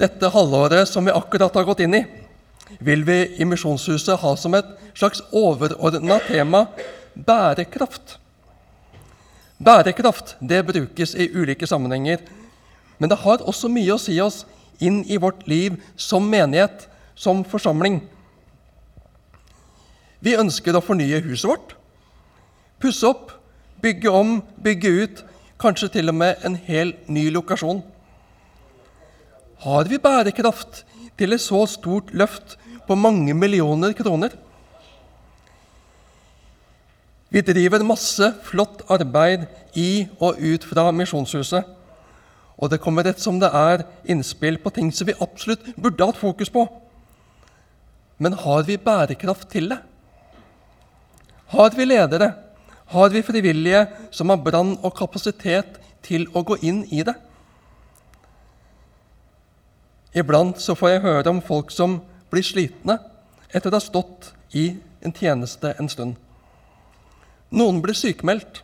Dette halvåret som vi akkurat har gått inn i, vil vi i Misjonshuset ha som et slags overordna tema bærekraft. Bærekraft det brukes i ulike sammenhenger, men det har også mye å si oss inn i vårt liv som menighet, som forsamling. Vi ønsker å fornye huset vårt, pusse opp, bygge om, bygge ut, kanskje til og med en hel ny lokasjon. Har vi bærekraft til et så stort løft på mange millioner kroner? Vi driver masse flott arbeid i og ut fra Misjonshuset. Og det kommer rett som det er innspill på ting som vi absolutt burde hatt fokus på. Men har vi bærekraft til det? Har vi ledere? Har vi frivillige som har brann og kapasitet til å gå inn i det? Iblant så får jeg høre om folk som blir slitne etter å ha stått i en tjeneste en stund. Noen blir sykemeldt.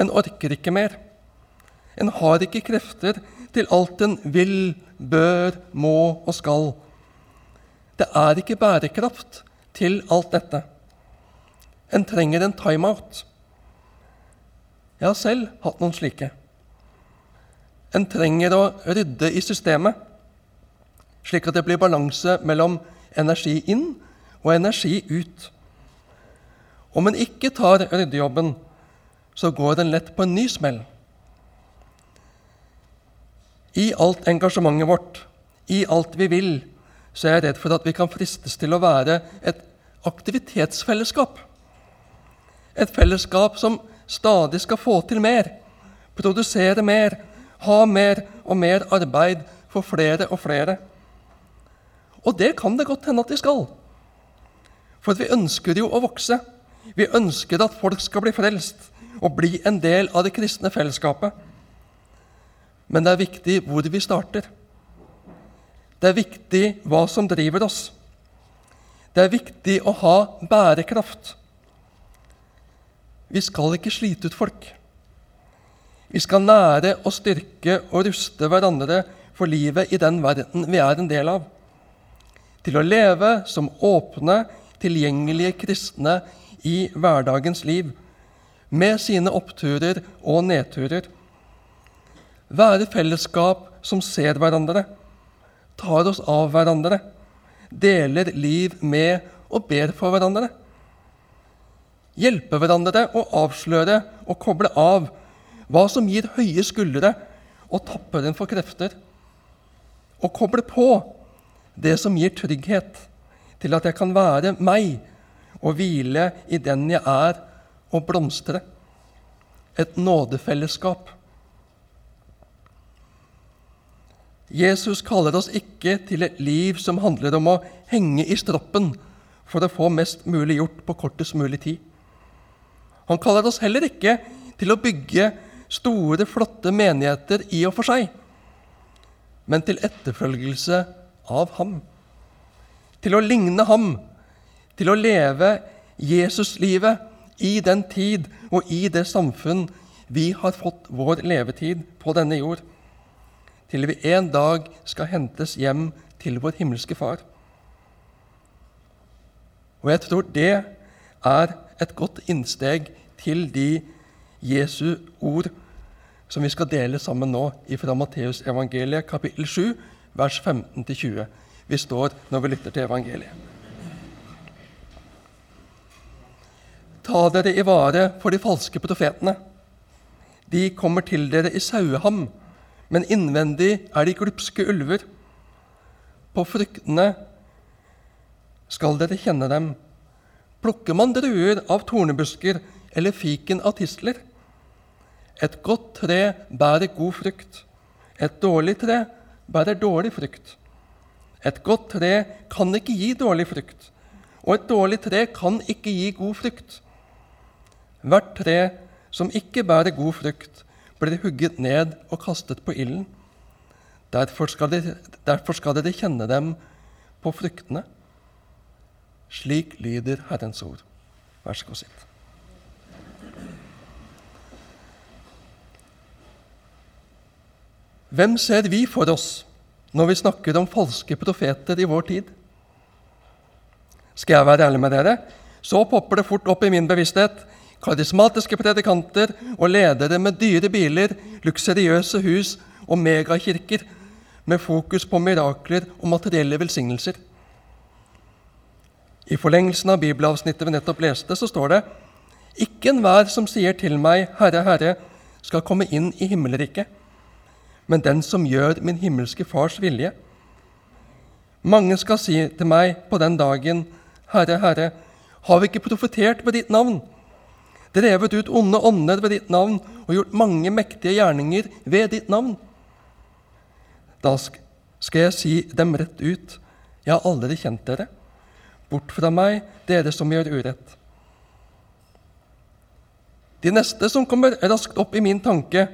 En orker ikke mer. En har ikke krefter til alt en vil, bør, må og skal. Det er ikke bærekraft til alt dette. En trenger en timeout. Jeg har selv hatt noen slike. En trenger å rydde i systemet slik at det blir balanse mellom energi inn og energi ut. Om en ikke tar ryddejobben, så går en lett på en ny smell. I alt engasjementet vårt, i alt vi vil, så er jeg redd for at vi kan fristes til å være et aktivitetsfellesskap. Et fellesskap som stadig skal få til mer, produsere mer, ha mer og mer arbeid for flere og flere. Og det kan det godt hende at de skal. For vi ønsker jo å vokse. Vi ønsker at folk skal bli frelst og bli en del av det kristne fellesskapet. Men det er viktig hvor vi starter. Det er viktig hva som driver oss. Det er viktig å ha bærekraft. Vi skal ikke slite ut folk. Vi skal nære og styrke og ruste hverandre for livet i den verden vi er en del av til å leve som åpne, tilgjengelige kristne i hverdagens liv, med sine oppturer og nedturer. Være fellesskap som ser hverandre, tar oss av hverandre, deler liv med og ber for hverandre. Hjelpe hverandre å avsløre og koble av hva som gir høye skuldre og tapper en for krefter. Og koble på det som gir trygghet til at jeg kan være meg og hvile i den jeg er, og blomstre. Et nådefellesskap. Jesus kaller oss ikke til et liv som handler om å henge i stroppen for å få mest mulig gjort på kortest mulig tid. Han kaller oss heller ikke til å bygge store, flotte menigheter i og for seg, men til etterfølgelse av ham. Til å ligne ham, til å leve Jesuslivet i den tid og i det samfunn vi har fått vår levetid på denne jord, til vi en dag skal hentes hjem til vår himmelske Far. Og jeg tror det er et godt innsteg til de Jesu ord som vi skal dele sammen nå fra Matteusevangeliet kapittel 7, vers 15-20. Vi står når vi lytter til evangeliet. Ta dere i vare for de falske profetene. De kommer til dere i saueham, men innvendig er de glupske ulver. På fruktene skal dere kjenne dem. Plukker man druer av tornebusker eller fiken av tisler? Et godt tre bærer god frukt. Et dårlig tre bærer dårlig frukt. Et godt tre kan ikke gi dårlig frukt, og et dårlig tre kan ikke gi god frukt. Hvert tre som ikke bærer god frukt, blir hugget ned og kastet på ilden. Derfor skal, dere, derfor skal dere kjenne dem på fruktene. Slik lyder Herrens ord. Vær så god, sitt. Hvem ser vi for oss når vi snakker om falske profeter i vår tid? Skal jeg være ærlig med dere, så popper det fort opp i min bevissthet karismatiske predikanter og ledere med dyre biler, luksuriøse hus og megakirker med fokus på mirakler og materielle velsignelser. I forlengelsen av bibelavsnittet vi nettopp leste, så står det ikke enhver som sier til meg, Herre, Herre, skal komme inn i himmelriket, men den som gjør min himmelske Fars vilje. Mange skal si til meg på den dagen, Herre, Herre, har vi ikke profetert ved ditt navn? Drevet ut onde ånder ved ditt navn og gjort mange mektige gjerninger ved ditt navn? Da skal jeg si dem rett ut, jeg har aldri kjent dere. Bort fra meg, dere som gjør urett. De neste som kommer raskt opp i min tanke,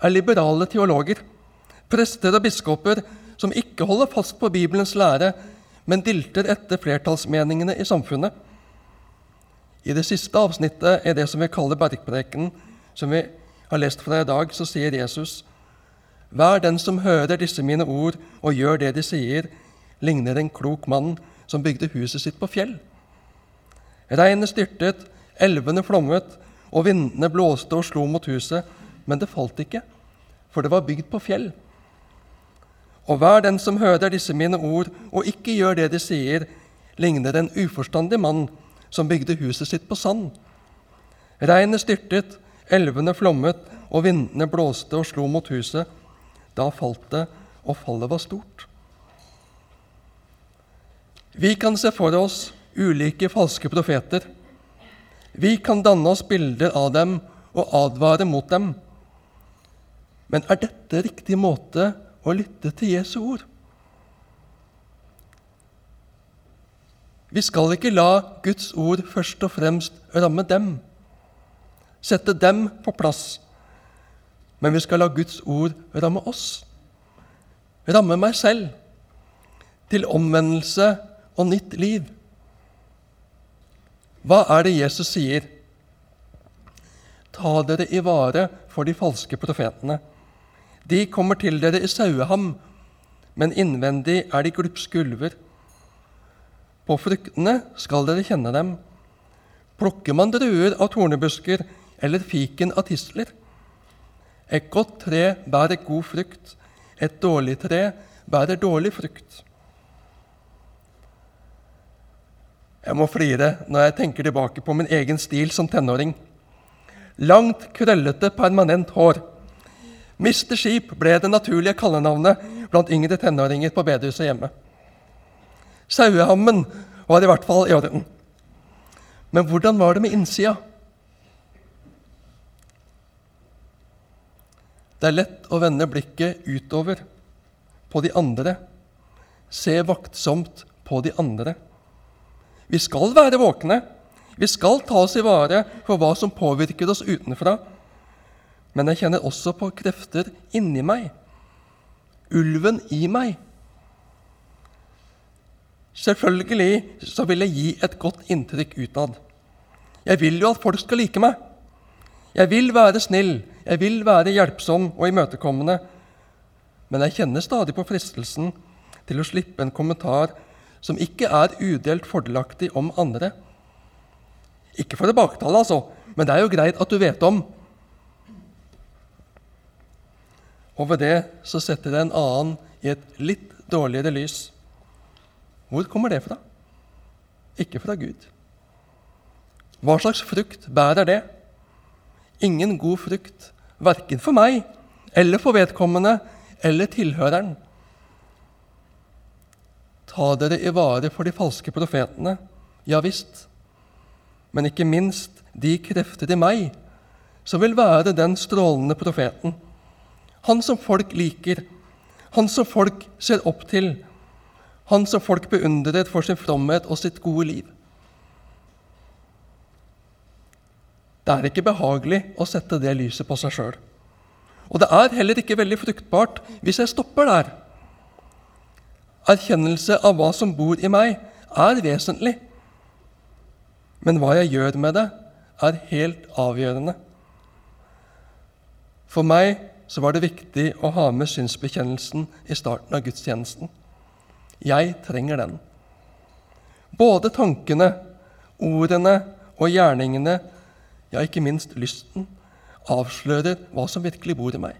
er liberale teologer, prester og biskoper som ikke holder fast på Bibelens lære, men dilter etter flertallsmeningene i samfunnet. I det siste avsnittet er det som vi kaller bergprekenen, som vi har lest fra i dag, så sier Jesus Vær den som hører disse mine ord og gjør det de sier, ligner en klok mann som bygde huset sitt på fjell. Regnet styrtet, elvene flommet, og vindene blåste og slo mot huset, men det falt ikke, for det var bygd på fjell. Og hver den som hører disse mine ord og ikke gjør det de sier, ligner en uforstandig mann som bygde huset sitt på sand. Regnet styrtet, elvene flommet, og vindene blåste og slo mot huset. Da falt det, og fallet var stort. Vi kan se for oss ulike falske profeter. Vi kan danne oss bilder av dem og advare mot dem. Men er dette riktig måte å lytte til Jesu ord? Vi skal ikke la Guds ord først og fremst ramme dem, sette dem på plass, men vi skal la Guds ord ramme oss, ramme meg selv, til omvendelse og nytt liv. Hva er det Jesus sier? Ta dere i vare for de falske profetene. De kommer til dere i saueham, men innvendig er de glupske ulver. På fruktene skal dere kjenne dem. Plukker man druer av tornebusker eller fiken av tisler? Et godt tre bærer god frukt, et dårlig tre bærer dårlig frukt. Jeg må flire når jeg tenker tilbake på min egen stil som tenåring. Langt, krøllete, permanent hår. Mr. Skip ble det naturlige kallenavnet blant yngre tenåringer på bedehuset hjemme. Sauehammen var i hvert fall i orden. Men hvordan var det med innsida? Det er lett å vende blikket utover, på de andre. Se vaktsomt på de andre. Vi skal være våkne. Vi skal ta oss i vare for hva som påvirker oss utenfra. Men jeg kjenner også på krefter inni meg. Ulven i meg. Selvfølgelig så vil jeg gi et godt inntrykk utad. Jeg vil jo at folk skal like meg. Jeg vil være snill, jeg vil være hjelpsom og imøtekommende. Men jeg kjenner stadig på fristelsen til å slippe en kommentar som ikke er udelt fordelaktig om andre. Ikke for å baktale, altså, men det er jo greit at du vet om. Og ved det så setter jeg en annen i et litt dårligere lys. Hvor kommer det fra? Ikke fra Gud. Hva slags frukt bærer det? Ingen god frukt, verken for meg eller for vedkommende eller tilhøreren. Ta dere i vare for de falske profetene, ja visst, men ikke minst de krefter i meg som vil være den strålende profeten. Han som folk liker, han som folk ser opp til, han som folk beundret for sin fromhet og sitt gode liv. Det er ikke behagelig å sette det lyset på seg sjøl. Og det er heller ikke veldig fruktbart hvis jeg stopper der. Erkjennelse av hva som bor i meg, er vesentlig. Men hva jeg gjør med det, er helt avgjørende. For meg så var det viktig å ha med synsbekjennelsen i starten av gudstjenesten. Jeg trenger den. Både tankene, ordene og gjerningene, ja, ikke minst lysten, avslører hva som virkelig bor i meg.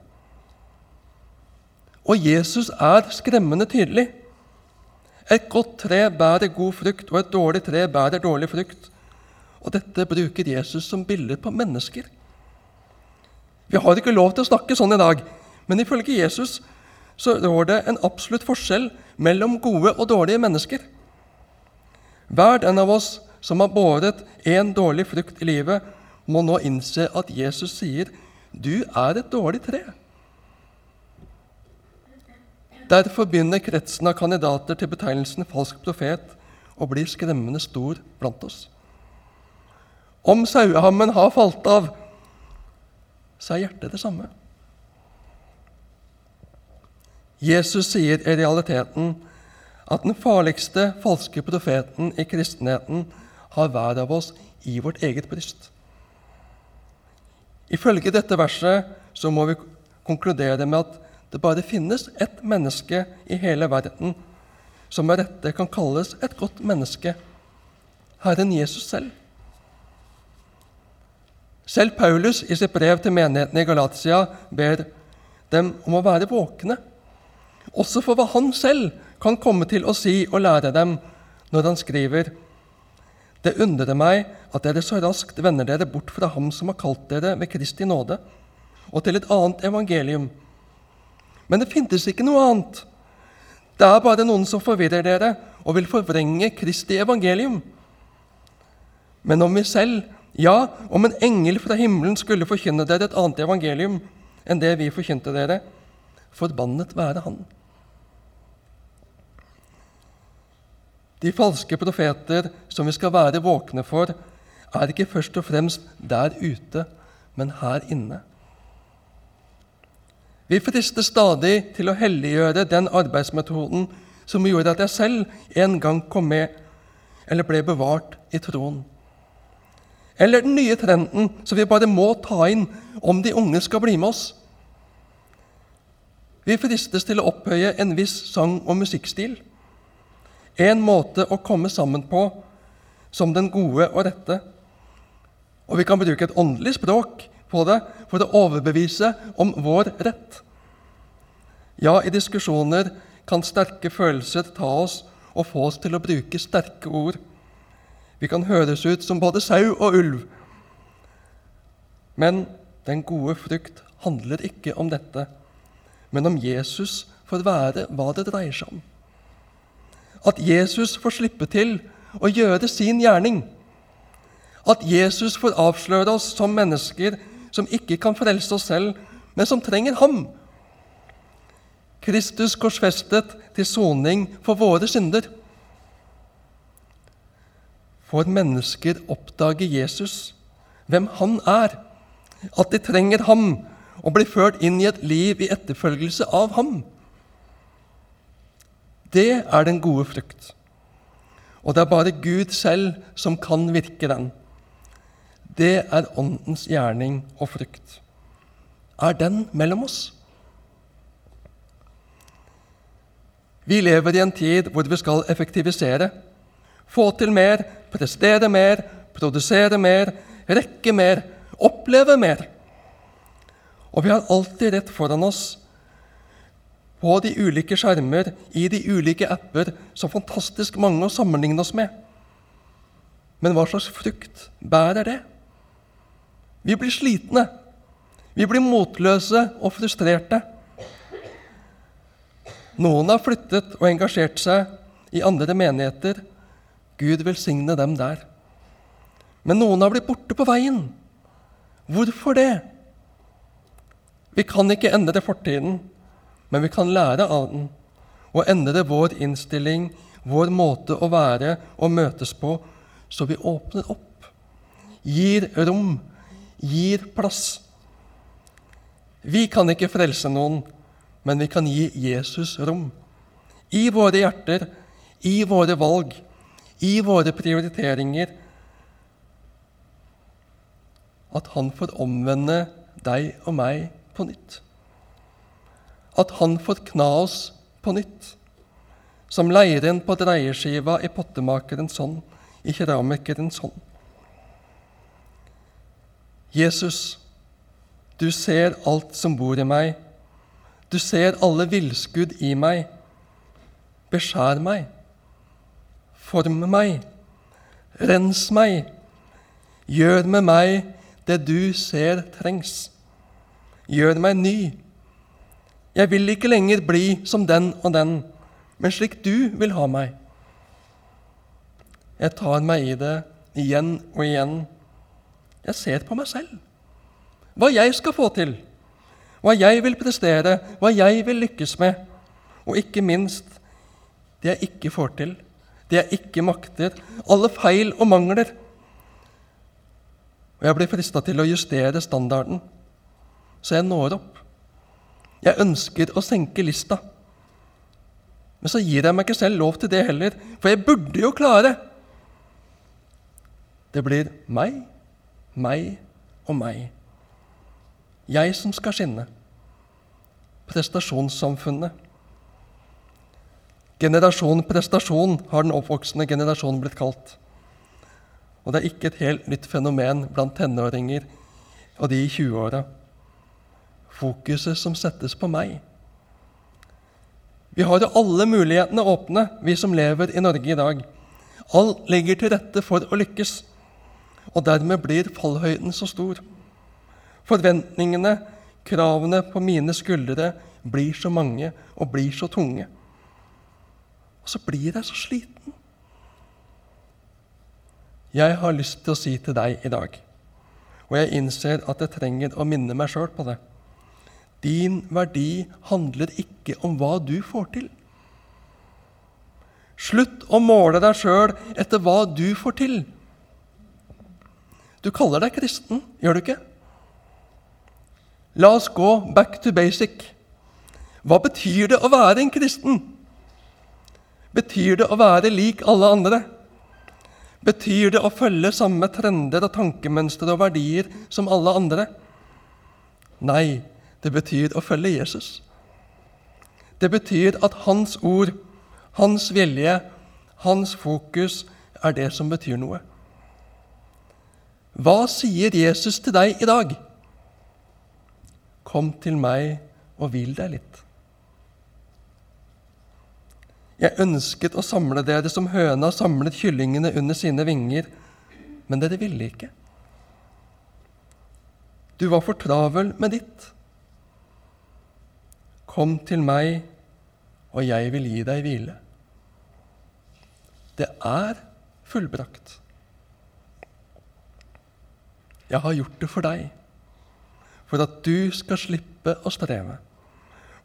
Og Jesus er skremmende tydelig. Et godt tre bærer god frukt, og et dårlig tre bærer dårlig frukt. Og dette bruker Jesus som bilder på mennesker. Vi har ikke lov til å snakke sånn i dag, men ifølge Jesus så rår det en absolutt forskjell mellom gode og dårlige mennesker. Hver den av oss som har båret én dårlig frukt i livet, må nå innse at Jesus sier, 'Du er et dårlig tre'. Derfor begynner kretsen av kandidater til betegnelsen falsk profet å bli skremmende stor blant oss. Om sauehammen har falt av, så er hjertet det samme. Jesus sier i realiteten at den farligste falske profeten i kristenheten har hver av oss i vårt eget bryst. Ifølge dette verset så må vi konkludere med at det bare finnes ett menneske i hele verden som med rette kan kalles et godt menneske Herren Jesus selv. Selv Paulus i sitt brev til menigheten i Galatia ber dem om å være våkne, også for hva han selv kan komme til å si og lære dem når han skriver Det undrer meg at dere så raskt vender dere bort fra ham som har kalt dere ved Kristi nåde, og til et annet evangelium, men det finnes ikke noe annet. Det er bare noen som forvirrer dere og vil forvrenge Kristi evangelium. Men om vi selv, ja, om en engel fra himmelen skulle forkynne dere et annet evangelium enn det vi forkynte dere, forbannet være han. De falske profeter som vi skal være våkne for, er ikke først og fremst der ute, men her inne. Vi frister stadig til å helliggjøre den arbeidsmetoden som gjorde at jeg selv en gang kom med eller ble bevart i troen. Eller den nye trenden som vi bare må ta inn om de unge skal bli med oss. Vi fristes til å opphøye en viss sang- og musikkstil. En måte å komme sammen på som den gode og rette. Og vi kan bruke et åndelig språk på det for å overbevise om vår rett. Ja, i diskusjoner kan sterke følelser ta oss og få oss til å bruke sterke ord. Vi kan høres ut som både sau og ulv. Men den gode frukt handler ikke om dette, men om Jesus får være hva det dreier seg om. At Jesus får slippe til å gjøre sin gjerning. At Jesus får avsløre oss som mennesker som ikke kan frelse oss selv, men som trenger ham. Kristus korsfestet til soning for våre synder. Får mennesker oppdage Jesus, hvem han er, at de trenger ham og blir ført inn i et liv i etterfølgelse av ham. Det er den gode frukt. Og det er bare Gud selv som kan virke den. Det er Åndens gjerning og frukt. Er den mellom oss? Vi lever i en tid hvor vi skal effektivisere. Få til mer, prestere mer, produsere mer, rekke mer, oppleve mer. Og vi har alltid rett foran oss på de ulike skjermer, i de ulike apper, så fantastisk mange å sammenligne oss med. Men hva slags frukt bærer det? Vi blir slitne. Vi blir motløse og frustrerte. Noen har flyttet og engasjert seg i andre menigheter. Gud velsigne dem der. Men noen har blitt borte på veien. Hvorfor det? Vi kan ikke endre fortiden, men vi kan lære av den og endre vår innstilling, vår måte å være og møtes på, så vi åpner opp, gir rom, gir plass. Vi kan ikke frelse noen, men vi kan gi Jesus rom. I våre hjerter, i våre valg, i våre prioriteringer. At han får omvende deg og meg på nytt. at han får kna oss på nytt, som leiren på dreieskiva i pottemakerens hånd, i keramikerens hånd. Jesus, du ser alt som bor i meg. Du ser alle villskudd i meg. Beskjær meg. Form meg. Rens meg. Gjør med meg det du ser trengs. Gjør meg ny. Jeg vil ikke lenger bli som den og den, men slik du vil ha meg. Jeg tar meg i det igjen og igjen. Jeg ser på meg selv. Hva jeg skal få til, hva jeg vil prestere, hva jeg vil lykkes med, og ikke minst det jeg ikke får til, det jeg ikke makter, alle feil og mangler. Og jeg blir frista til å justere standarden, så jeg når opp. Jeg ønsker å senke lista. Men så gir jeg meg ikke selv lov til det heller, for jeg burde jo klare. Det blir meg, meg og meg. Jeg som skal skinne. Prestasjonssamfunnet. Generasjon prestasjon har den oppvoksende generasjonen blitt kalt. Og det er ikke et helt nytt fenomen blant tenåringer og de i 20-åra. Fokuset som settes på meg. Vi har jo alle mulighetene åpne, vi som lever i Norge i dag. Alt ligger til rette for å lykkes, og dermed blir fallhøyden så stor. Forventningene, kravene på mine skuldre blir så mange og blir så tunge. Så blir jeg så sliten. Jeg har lyst til å si til deg i dag, og jeg innser at jeg trenger å minne meg sjøl på det Din verdi handler ikke om hva du får til. Slutt å måle deg sjøl etter hva du får til. Du kaller deg kristen, gjør du ikke? La oss gå back to basic. Hva betyr det å være en kristen? Betyr det å være lik alle andre? Betyr det å følge samme trender og tankemønstre og verdier som alle andre? Nei, det betyr å følge Jesus. Det betyr at hans ord, hans vilje, hans fokus er det som betyr noe. Hva sier Jesus til deg i dag? Kom til meg og hvil deg litt. Jeg ønsket å samle dere som høna samlet kyllingene under sine vinger, men dere ville ikke. Du var for travel med ditt. Kom til meg, og jeg vil gi deg hvile. Det er fullbrakt. Jeg har gjort det for deg, for at du skal slippe å streve,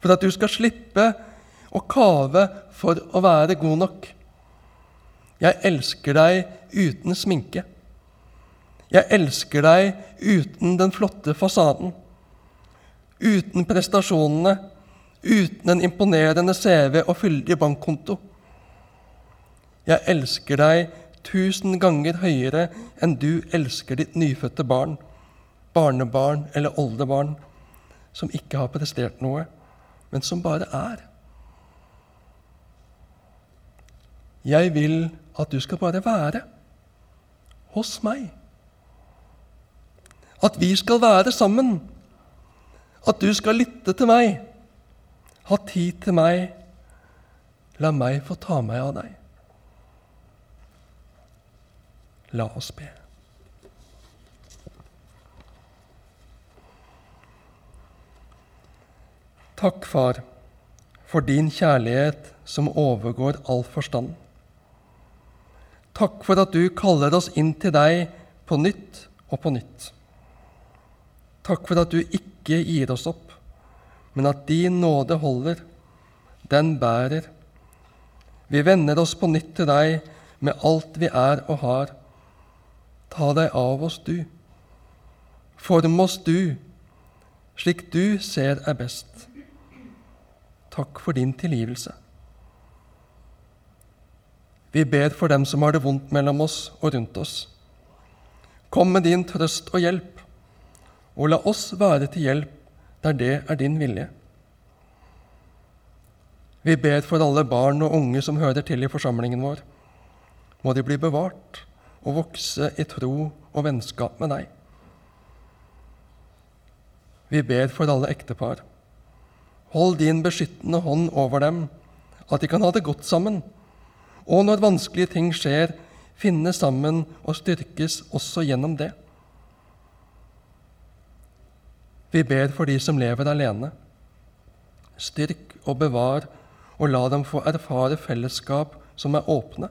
for at du skal slippe og kave for å være god nok. Jeg elsker deg uten sminke. Jeg elsker deg uten den flotte fasaden. Uten prestasjonene, uten en imponerende CV og fyldig bankkonto. Jeg elsker deg tusen ganger høyere enn du elsker ditt nyfødte barn, barnebarn eller oldebarn, som ikke har prestert noe, men som bare er. Jeg vil at du skal bare være hos meg. At vi skal være sammen. At du skal lytte til meg. Ha tid til meg. La meg få ta meg av deg. La oss be. Takk, Far, for din kjærlighet som overgår all forstand. Takk for at du kaller oss inn til deg på nytt og på nytt. Takk for at du ikke gir oss opp, men at din nåde holder, den bærer. Vi vender oss på nytt til deg med alt vi er og har. Ta deg av oss, du. Form oss, du, slik du ser er best. Takk for din tilgivelse. Vi ber for dem som har det vondt mellom oss og rundt oss. Kom med din trøst og hjelp, og la oss være til hjelp der det er din vilje. Vi ber for alle barn og unge som hører til i forsamlingen vår. Må de bli bevart og vokse i tro og vennskap med deg. Vi ber for alle ektepar. Hold din beskyttende hånd over dem, at de kan ha det godt sammen, og når vanskelige ting skjer, finne sammen og styrkes også gjennom det. Vi ber for de som lever alene. Styrk og bevar, og la dem få erfare fellesskap som er åpne,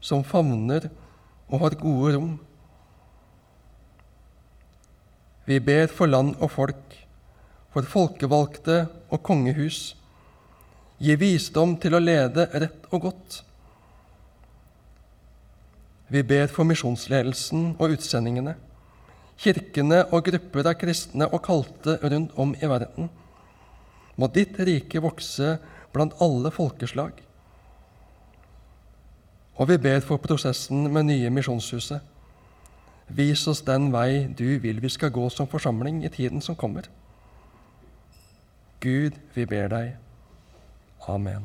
som favner og har gode rom. Vi ber for land og folk, for folkevalgte og kongehus. Gi visdom til å lede rett og godt. Vi ber for misjonsledelsen og utsendingene, kirkene og grupper av kristne og kalte rundt om i verden. Må ditt rike vokse blant alle folkeslag. Og vi ber for prosessen med nye Misjonshuset. Vis oss den vei du vil vi skal gå som forsamling i tiden som kommer. Gud, vi ber deg. Amen.